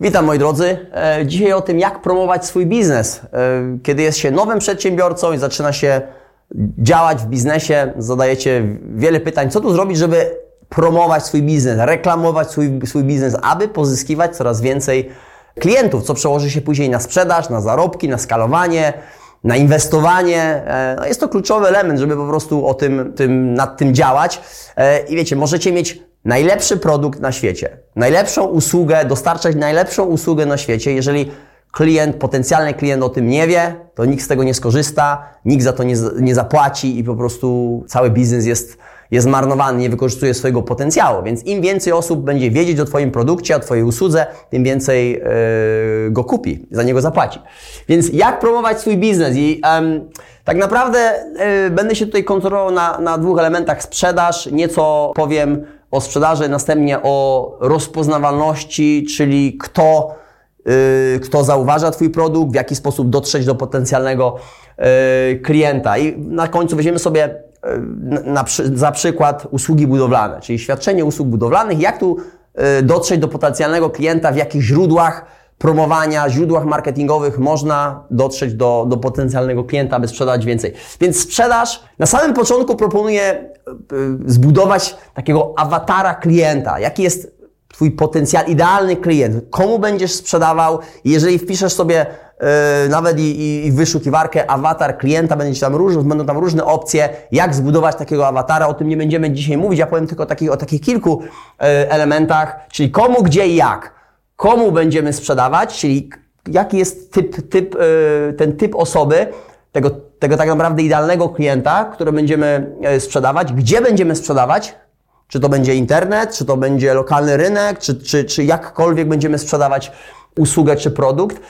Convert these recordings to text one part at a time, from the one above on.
Witam moi drodzy. E, Dzisiaj o tym, jak promować swój biznes. E, Kiedy jest się nowym przedsiębiorcą i zaczyna się działać w biznesie, zadajecie wiele pytań, co tu zrobić, żeby promować swój biznes, reklamować swój, swój biznes, aby pozyskiwać coraz więcej klientów, co przełoży się później na sprzedaż, na zarobki, na skalowanie, na inwestowanie. E, No jest to kluczowy element, żeby po prostu o tym, tym, nad tym działać. I wiecie, możecie mieć najlepszy produkt na świecie, najlepszą usługę, dostarczać najlepszą usługę na świecie. Jeżeli klient, potencjalny klient o tym nie wie, to nikt z tego nie skorzysta, nikt za to nie, nie zapłaci i po prostu cały biznes jest, jest zmarnowany, nie wykorzystuje swojego potencjału. Więc im więcej osób będzie wiedzieć o Twoim produkcie, o Twojej usłudze, tym więcej yy, go kupi, za niego zapłaci. Więc jak promować swój biznes? I em, tak naprawdę yy, będę się tutaj kontrolował na, na dwóch elementach. Sprzedaż, nieco powiem o sprzedaży, następnie o rozpoznawalności, czyli kto yy, kto zauważa Twój produkt, w jaki sposób dotrzeć do potencjalnego yy, klienta. I na końcu weźmiemy sobie yy, na, za przykład usługi budowlane, czyli świadczenie usług budowlanych, jak tu yy, dotrzeć do potencjalnego klienta, w jakich źródłach promowania, źródłach marketingowych można dotrzeć do, do potencjalnego klienta, aby sprzedać więcej. Więc sprzedaż, na samym początku proponuję yy, zbudować takiego awatara klienta. Jaki jest Twój potencjal, idealny klient, komu będziesz sprzedawał. Jeżeli wpiszesz sobie yy, nawet i, i, i wyszukiwarkę awatar klienta, będzie tam róż, będą tam różne opcje, jak zbudować takiego awatara. O tym nie będziemy dzisiaj mówić, ja powiem tylko o takich, o takich kilku yy, elementach, czyli komu, gdzie i jak. Komu będziemy sprzedawać, czyli jaki jest typ, typ, yy, ten typ osoby, tego, tego tak naprawdę idealnego klienta, który będziemy yy, sprzedawać, gdzie będziemy sprzedawać, czy to będzie internet, czy to będzie lokalny rynek, czy, czy, czy jakkolwiek będziemy sprzedawać usługę czy produkt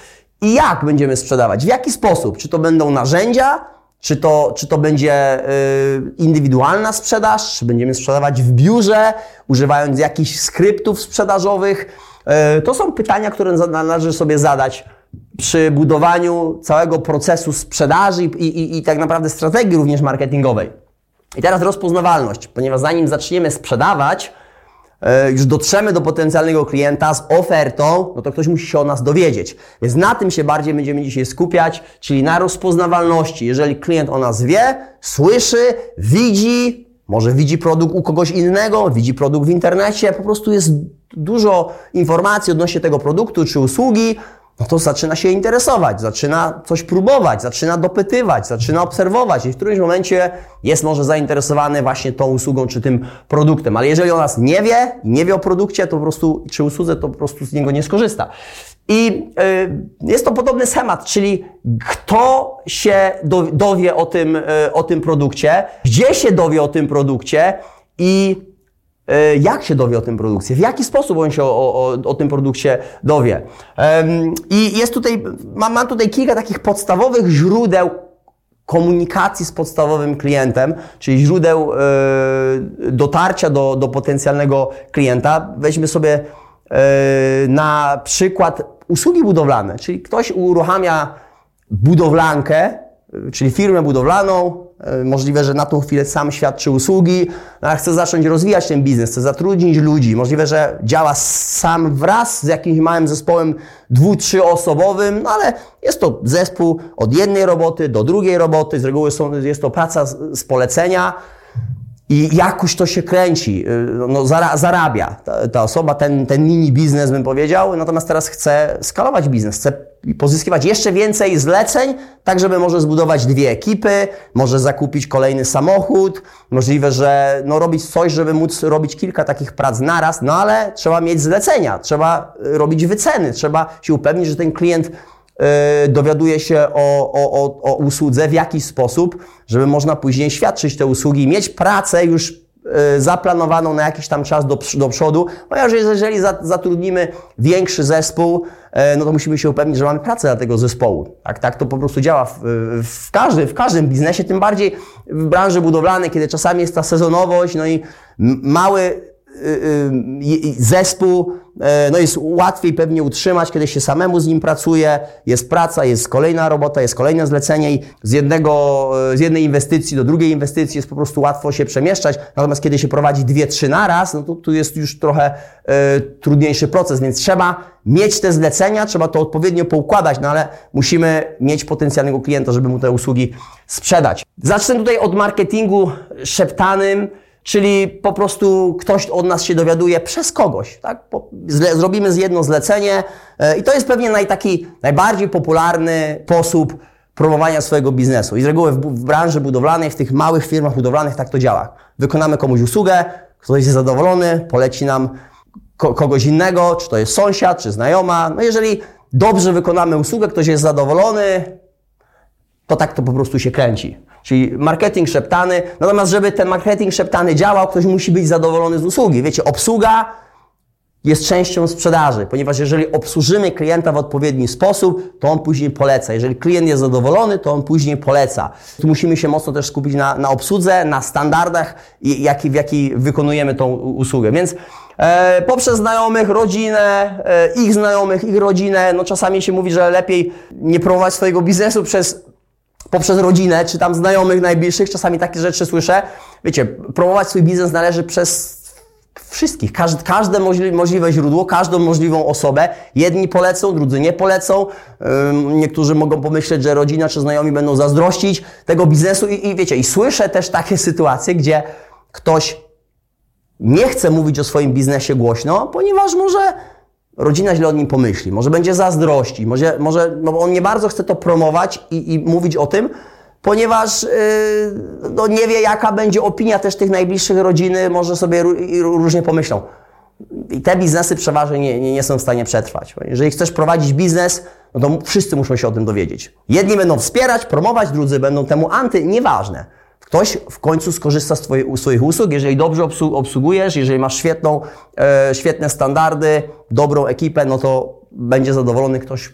i jak będziemy sprzedawać, w jaki sposób, czy to będą narzędzia, czy to, czy to będzie y, indywidualna sprzedaż, czy będziemy sprzedawać w biurze, używając jakichś skryptów sprzedażowych. Y, to są pytania, które należy sobie zadać przy budowaniu całego procesu sprzedaży i, i, i tak naprawdę strategii również marketingowej. I teraz rozpoznawalność, ponieważ zanim zaczniemy sprzedawać, e, już dotrzemy do potencjalnego klienta z ofertą, no to ktoś musi się o nas dowiedzieć. Więc na tym się bardziej będziemy dzisiaj skupiać, czyli na rozpoznawalności. Jeżeli klient o nas wie, słyszy, widzi, może widzi produkt u kogoś innego, widzi produkt w internecie, po prostu jest dużo informacji odnośnie tego produktu czy usługi, no to zaczyna się interesować, zaczyna coś próbować, zaczyna dopytywać, zaczyna obserwować i w którymś momencie jest może zainteresowany właśnie tą usługą czy tym produktem. Ale jeżeli o nas nie wie nie wie o produkcie, to po prostu, czy usłudze, to po prostu z niego nie skorzysta. I y, jest to podobny schemat, czyli kto się do, dowie o tym, y, o tym produkcie, gdzie się dowie o tym produkcie i jak się dowie o tym produkcie, w jaki sposób on się o, o, o tym produkcie dowie. I jest tutaj, mam, mam tutaj kilka takich podstawowych źródeł komunikacji z podstawowym klientem, czyli źródeł e, dotarcia do, do potencjalnego klienta. Weźmy sobie e, na przykład usługi budowlane, czyli ktoś uruchamia budowlankę, czyli firmę budowlaną, możliwe, że na tą chwilę sam świadczy usługi, no, ale chce zacząć rozwijać ten biznes, chce zatrudnić ludzi, możliwe, że działa sam wraz z jakimś małym zespołem dwu, trzyosobowym, no ale jest to zespół od jednej roboty do drugiej roboty, z reguły są, jest to praca z, z polecenia, i jakoś to się kręci, y, no, zara, zarabia ta, osoba, ten, ten mini biznes bym powiedział, natomiast teraz chce skalować biznes, chce pozyskiwać jeszcze więcej zleceń, tak żeby może zbudować dwie ekipy, może zakupić kolejny samochód, możliwe, że no, robić coś, żeby móc robić kilka takich prac naraz, no ale trzeba mieć zlecenia, trzeba y, robić wyceny, trzeba się upewnić, że ten klient dowiaduje się o, o, o, o usłudze w jakiś sposób, żeby można później świadczyć te usługi, mieć pracę już y, zaplanowaną na jakiś tam czas do, do przodu, ponieważ jeżeli za- zatrudnimy większy zespół, y, no to musimy się upewnić, że mamy pracę dla tego zespołu. Tak, tak to po prostu działa w, w, każdy, w każdym biznesie, tym bardziej w branży budowlanej, kiedy czasami jest ta sezonowość, no i mały zespół e, no jest łatwiej pewnie utrzymać, kiedy się samemu z nim pracuje, jest praca, jest kolejna robota, jest kolejne zlecenie i z, jednego, z jednej inwestycji do drugiej inwestycji jest po prostu łatwo się przemieszczać. Natomiast kiedy się prowadzi dwie, trzy naraz, no to tu jest już trochę e, trudniejszy proces, więc trzeba mieć te zlecenia, trzeba to odpowiednio poukładać, no ale musimy mieć potencjalnego klienta, żeby mu te usługi sprzedać. Zacznę tutaj od marketingu szeptanym, czyli po prostu ktoś od nas się dowiaduje przez kogoś. Tak? Zrobimy z jedno zlecenie e, i to jest pewnie naj, taki najbardziej popularny sposób promowania swojego biznesu. I z reguły w, w branży budowlanej, w tych małych firmach budowlanych tak to działa. Wykonamy komuś usługę, ktoś jest zadowolony, poleci nam ko kogoś innego, czy to jest sąsiad, czy znajoma. No jeżeli dobrze wykonamy usługę, ktoś jest zadowolony, to tak to po prostu się kręci. Czyli marketing szeptany. Natomiast, żeby ten marketing szeptany działał, ktoś musi być zadowolony z usługi. Wiecie, obsługa jest częścią sprzedaży, ponieważ jeżeli obsłużymy klienta w odpowiedni sposób, to on później poleca. Jeżeli klient jest zadowolony, to on później poleca. Tu musimy się mocno też skupić na, na obsłudze, na standardach, jaki, w jaki wykonujemy tą usługę. Więc e, poprzez znajomych, rodzinę, e, ich znajomych, ich rodzinę, no czasami się mówi, że lepiej nie promować swojego biznesu przez poprzez rodzinę, czy tam znajomych najbliższych, czasami takie rzeczy słyszę. Wiecie, promować swój biznes należy przez wszystkich, każde, każde możliwe źródło, każdą możliwą osobę. Jedni polecą, drudzy nie polecą. Niektórzy mogą pomyśleć, że rodzina czy znajomi będą zazdrościć tego biznesu i, i wiecie, i słyszę też takie sytuacje, gdzie ktoś nie chce mówić o swoim biznesie głośno, ponieważ może rodzina źle o nim pomyśli, może będzie zazdrości, może, może no on nie bardzo chce to promować i, i mówić o tym, ponieważ yy, no nie wie, jaka będzie opinia też tych najbliższych rodziny, może sobie różnie pomyślą. I te biznesy przeważnie nie, nie, nie, są w stanie przetrwać. Jeżeli chcesz prowadzić biznes, no to wszyscy muszą się o tym dowiedzieć. Jedni będą wspierać, promować, drudzy będą temu anty, nieważne. Ktoś w końcu skorzysta z twojej, swoich usług, jeżeli dobrze obsługujesz, jeżeli masz świetną, e, świetne standardy, dobrą ekipę, no to będzie zadowolony ktoś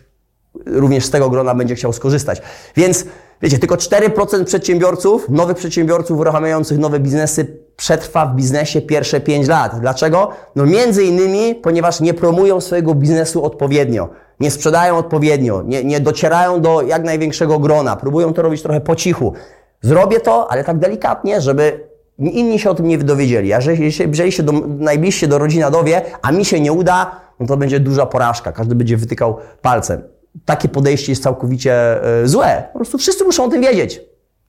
również z tego grona będzie chciał skorzystać. Więc wiecie, tylko 4% przedsiębiorców, nowych przedsiębiorców uruchamiających nowe biznesy przetrwa w biznesie pierwsze 5 lat. Dlaczego? No między innymi, ponieważ nie promują swojego biznesu odpowiednio, nie sprzedają odpowiednio, nie, nie docierają do jak największego grona, próbują to robić trochę po cichu. Zrobię to, ale tak delikatnie, żeby inni się o tym nie dowiedzieli. A jeżeli się, do, najbliższy do rodzina dowie, a mi się nie uda, no to będzie duża porażka. Każdy będzie wytykał palcem. Takie podejście jest całkowicie y, złe. Po prostu wszyscy muszą o tym wiedzieć.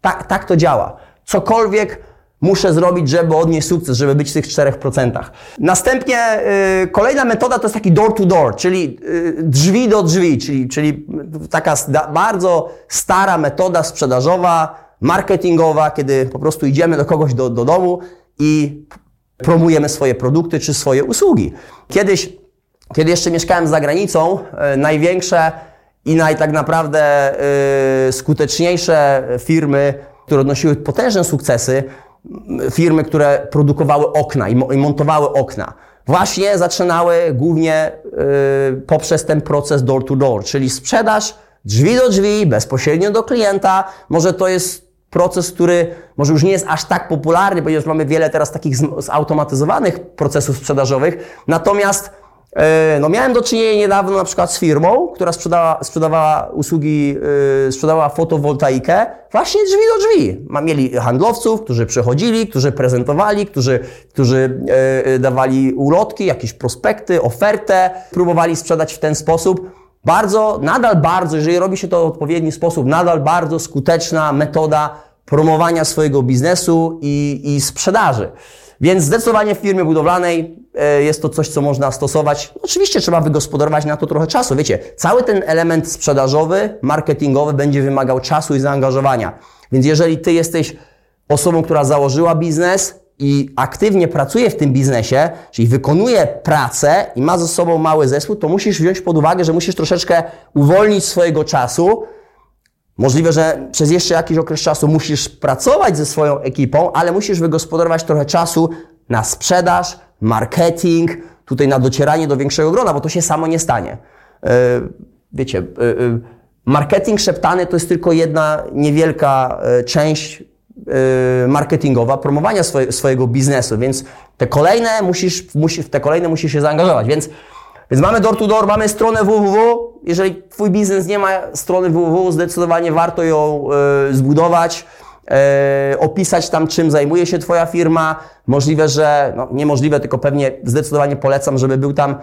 Tak, tak to działa. Cokolwiek muszę zrobić, żeby odnieść sukces, żeby być w tych 4%. Następnie y, kolejna metoda to jest taki door to door, czyli y, drzwi do drzwi, czyli, czyli taka bardzo stara metoda sprzedażowa, marketingowa, kiedy po prostu idziemy do kogoś do, do domu i promujemy swoje produkty czy swoje usługi. Kiedyś, kiedy jeszcze mieszkałem za granicą, e, największe i naj tak naprawdę e, skuteczniejsze firmy, które odnosiły potężne sukcesy, firmy, które produkowały okna i, i montowały okna, właśnie zaczynały głównie e, poprzez ten proces door to door, czyli sprzedaż drzwi do drzwi, bezpośrednio do klienta. Może to jest proces, który może już nie jest aż tak popularny, ponieważ mamy wiele teraz takich zautomatyzowanych procesów sprzedażowych. Natomiast e, no miałem do czynienia niedawno na przykład z firmą, która sprzedała, sprzedawała usługi, yy, sprzedawała fotowoltaikę właśnie drzwi do drzwi. Mieli handlowców, którzy przychodzili, którzy prezentowali, którzy, którzy yy, dawali ulotki, jakieś prospekty, ofertę, próbowali sprzedać w ten sposób. Bardzo, nadal bardzo, jeżeli robi się to w odpowiedni sposób, nadal bardzo skuteczna metoda promowania swojego biznesu i, i sprzedaży. Więc zdecydowanie w firmie budowlanej e, jest to coś, co można stosować. Oczywiście trzeba wygospodarować na to trochę czasu. Wiecie, cały ten element sprzedażowy, marketingowy będzie wymagał czasu i zaangażowania. Więc jeżeli ty jesteś osobą, która założyła biznes, i aktywnie pracuje w tym biznesie, czyli wykonuje pracę i ma ze sobą mały zespół, to musisz wziąć pod uwagę, że musisz troszeczkę uwolnić swojego czasu. Możliwe, że przez jeszcze jakiś okres czasu musisz pracować ze swoją ekipą, ale musisz wygospodarować trochę czasu na sprzedaż, marketing, tutaj na docieranie do większego grona, bo to się samo nie stanie. E, wiecie, e, marketing szeptany to jest tylko jedna niewielka część yy, marketingowa promowania swoje, swojego biznesu, więc te kolejne musisz, musisz, te kolejne musisz się zaangażować. Więc, więc mamy door to door, mamy stronę www. Jeżeli Twój biznes nie ma strony www, zdecydowanie warto ją yy, zbudować. E, opisać tam, czym zajmuje się Twoja firma. Możliwe, że, no niemożliwe, tylko pewnie zdecydowanie polecam, żeby był tam,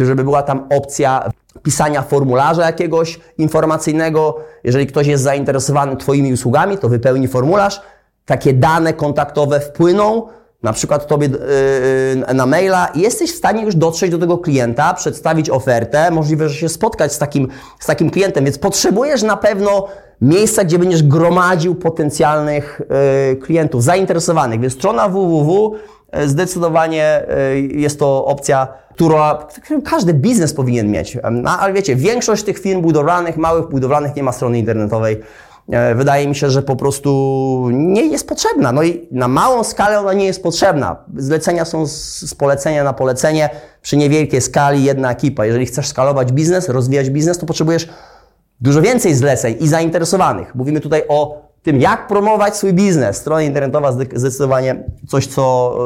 e, żeby była tam opcja pisania formularza jakiegoś informacyjnego. Jeżeli ktoś jest zainteresowany Twoimi usługami, to wypełni formularz. Takie dane kontaktowe wpłyną, na przykład Tobie yy, na maila jesteś w stanie już dotrzeć do tego klienta, przedstawić ofertę, możliwe, że się spotkać z takim, z takim klientem, więc potrzebujesz na pewno miejsca, gdzie będziesz gromadził potencjalnych yy, klientów zainteresowanych, więc strona www zdecydowanie jest to opcja, która każdy biznes powinien mieć. No, ale wiecie, większość tych firm budowlanych, małych budowlanych nie ma strony internetowej. E, wydaje mi się, że po prostu nie jest potrzebna. No i na małą skalę ona nie jest potrzebna. Zlecenia są z polecenia na polecenie. Przy niewielkiej skali jedna ekipa. Jeżeli chcesz skalować biznes, rozwijać biznes, to potrzebujesz dużo więcej zleceń i zainteresowanych. Mówimy tutaj o tym, jak promować swój biznes. Strona internetowa zdecydowanie coś, co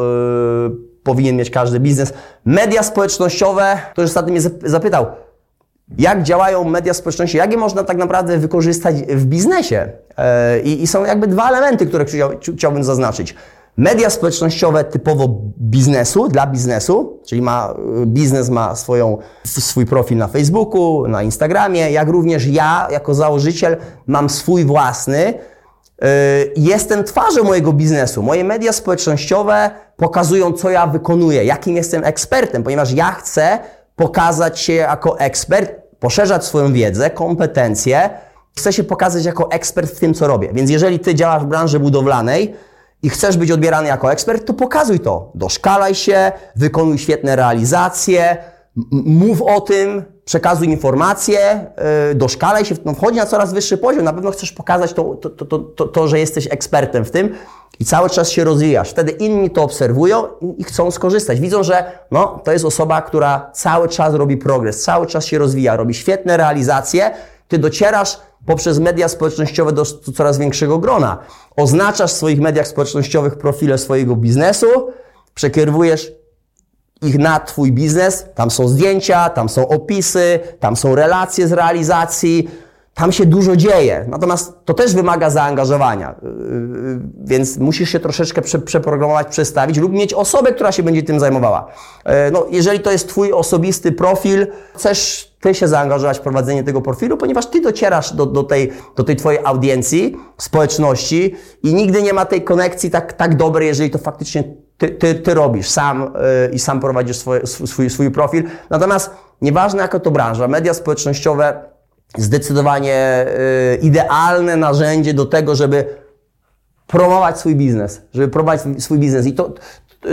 yy, powinien mieć każdy biznes. Media społecznościowe, ktoś ostatnio mnie zapytał, jak działają media społecznościowe, jak je można tak naprawdę wykorzystać w biznesie. E, I, i są jakby dwa elementy, które chciałbym zaznaczyć. Media społecznościowe typowo biznesu, dla biznesu, czyli ma, biznes ma swoją, swój profil na Facebooku, na Instagramie, jak również ja, jako założyciel, mam swój własny. E, jestem twarzą mojego biznesu. Moje media społecznościowe pokazują, co ja wykonuję, jakim jestem ekspertem, ponieważ ja chcę pokazać się jako ekspert, poszerzać swoją wiedzę, kompetencje. Chcę się pokazać jako ekspert w tym, co robię. Więc jeżeli ty działasz w branży budowlanej i chcesz być odbierany jako ekspert, to pokazuj to. Doszkalaj się, wykonuj świetne realizacje, mów o tym, przekazuj informacje, yy, doszkalaj się, no, wchodzi na coraz wyższy poziom. Na pewno chcesz pokazać to, to, to, to, to że jesteś ekspertem w tym i cały czas się rozwijasz. Wtedy inni to obserwują i chcą skorzystać. Widzą, że no, to jest osoba, która cały czas robi progres, cały czas się rozwija, robi świetne realizacje. Ty docierasz poprzez media społecznościowe do coraz większego grona. Oznaczasz w swoich mediach społecznościowych profile swojego biznesu, przekierowujesz ich na Twój biznes. Tam są zdjęcia, tam są opisy, tam są relacje z realizacji, tam się dużo dzieje. Natomiast to też wymaga zaangażowania, yy, yy, więc musisz się troszeczkę prze, przeprogramować, przestawić lub mieć osobę, która się będzie tym zajmowała. Yy, no, jeżeli to jest Twój osobisty profil, chcesz Ty się zaangażować w prowadzenie tego profilu, ponieważ Ty docierasz do, do, tej, do tej Twojej audiencji, społeczności i nigdy nie ma tej konekcji tak, tak dobrej, jeżeli to faktycznie Ty, ty, ty robisz sam i sam prowadzisz swoje, swój, swój profil. Natomiast nieważne jaka to branża, media społecznościowe zdecydowanie y, idealne narzędzie do tego, żeby promować swój biznes, żeby prowadzić swój biznes i to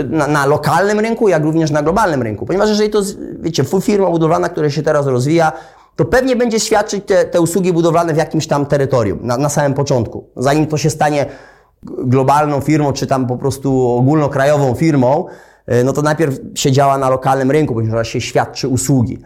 na, na, lokalnym rynku, jak również na globalnym rynku. Ponieważ jeżeli to, wiecie, firma budowlana, która się teraz rozwija, to pewnie będzie świadczyć te, te usługi budowlane w jakimś tam terytorium, na, na samym początku. Zanim to się stanie globalną firmą, czy tam po prostu ogólnokrajową firmą, y, no to najpierw się działa na lokalnym rynku, ponieważ się świadczy usługi.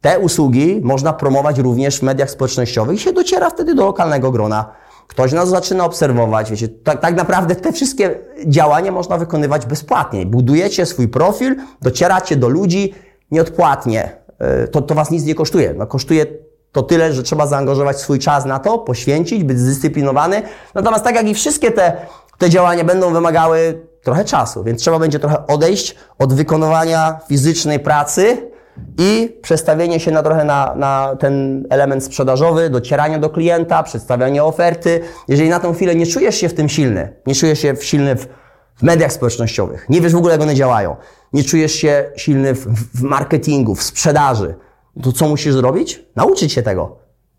Te usługi można promować również w mediach społecznościowych i się dociera wtedy do lokalnego grona. Ktoś nas zaczyna obserwować, wiecie, tak, tak naprawdę te wszystkie działania można wykonywać bezpłatnie. Budujecie swój profil, docieracie do ludzi nieodpłatnie. E, to, to Was nic nie kosztuje. No, kosztuje to tyle, że trzeba zaangażować swój czas na to, poświęcić, być zdyscyplinowany. Natomiast tak jak i wszystkie te, te działania będą wymagały trochę czasu, więc trzeba będzie trochę odejść od wykonywania fizycznej pracy, i przestawienie się na trochę na, na ten element sprzedażowy, docieranie do klienta, przedstawianie oferty. Jeżeli na tą chwilę nie czujesz się w tym silny, nie czujesz się silny w, w mediach społecznościowych, nie wiesz w ogóle jak one działają, nie czujesz się silny w, w marketingu, w sprzedaży, to co musisz zrobić? Nauczyć się tego.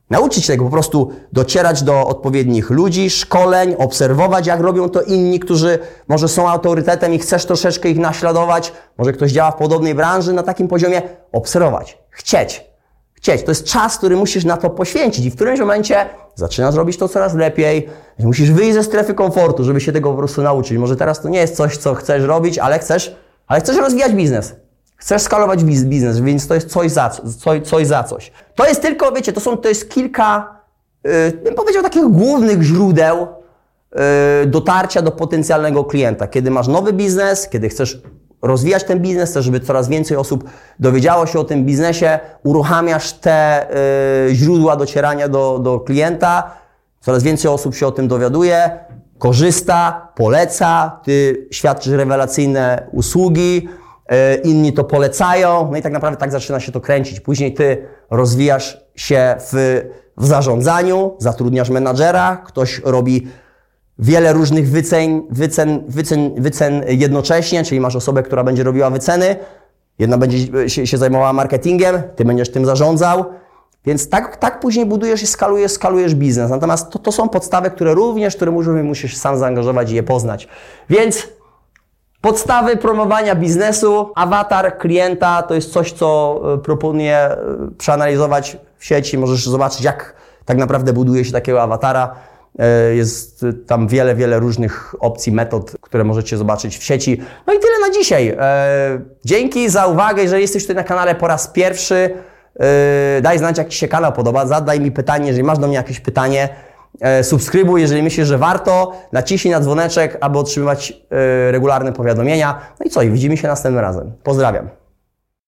Nauczyć się tego, po prostu docierać do odpowiednich ludzi, szkoleń, obserwować, jak robią to inni, którzy może są autorytetem i chcesz troszeczkę ich naśladować, może ktoś działa w podobnej branży na takim poziomie, obserwować, chcieć. Chcieć. To jest czas, który musisz na to poświęcić i w którymś momencie zaczynasz robić to coraz lepiej, musisz wyjść ze strefy komfortu, żeby się tego po prostu nauczyć. Może teraz to nie jest coś, co chcesz robić, ale chcesz, ale chcesz rozwijać biznes. Chcesz skalować biznes, więc to jest coś za, coś, coś za coś. To jest tylko, wiecie, to są, to jest kilka, yy, bym powiedział, takich głównych źródeł y, dotarcia do potencjalnego klienta. Kiedy masz nowy biznes, kiedy chcesz rozwijać ten biznes, chcesz, żeby coraz więcej osób dowiedziało się o tym biznesie, uruchamiasz te y, źródła docierania do, do klienta, coraz więcej osób się o tym dowiaduje, korzysta, poleca, ty świadczysz rewelacyjne usługi, inni to polecają, no i tak naprawdę tak zaczyna się to kręcić. Później ty rozwijasz się w, w zarządzaniu, zatrudniasz menadżera, ktoś robi wiele różnych wycen, wycen, wycen, wycen jednocześnie, czyli masz osobę, która będzie robiła wyceny, jedna będzie się, się zajmowała marketingiem, ty będziesz tym zarządzał, więc tak, tak później budujesz i skalujesz, skalujesz biznes. Natomiast to, to są podstawy, które również, które musisz, musisz sam zaangażować i je poznać. Więc podstawy promowania biznesu, awatar klienta to jest coś, co e, proponuję e, przeanalizować w sieci. Możesz zobaczyć, jak tak naprawdę buduje się takiego awatara. E, Jest tam wiele, wiele różnych opcji, metod, które możecie zobaczyć w sieci. No i tyle na dzisiaj. Dzięki za uwagę. Jeżeli jesteś tutaj na kanale po raz pierwszy, daj znać, jak Ci się kanał podoba. Zadaj mi pytanie, jeżeli masz do mnie jakieś pytanie. E, Subskrybuj, jeżeli myślisz, że warto. Naciśnij na dzwoneczek, aby otrzymywać e, regularne powiadomienia. No i co? I widzimy się następnym razem. Pozdrawiam.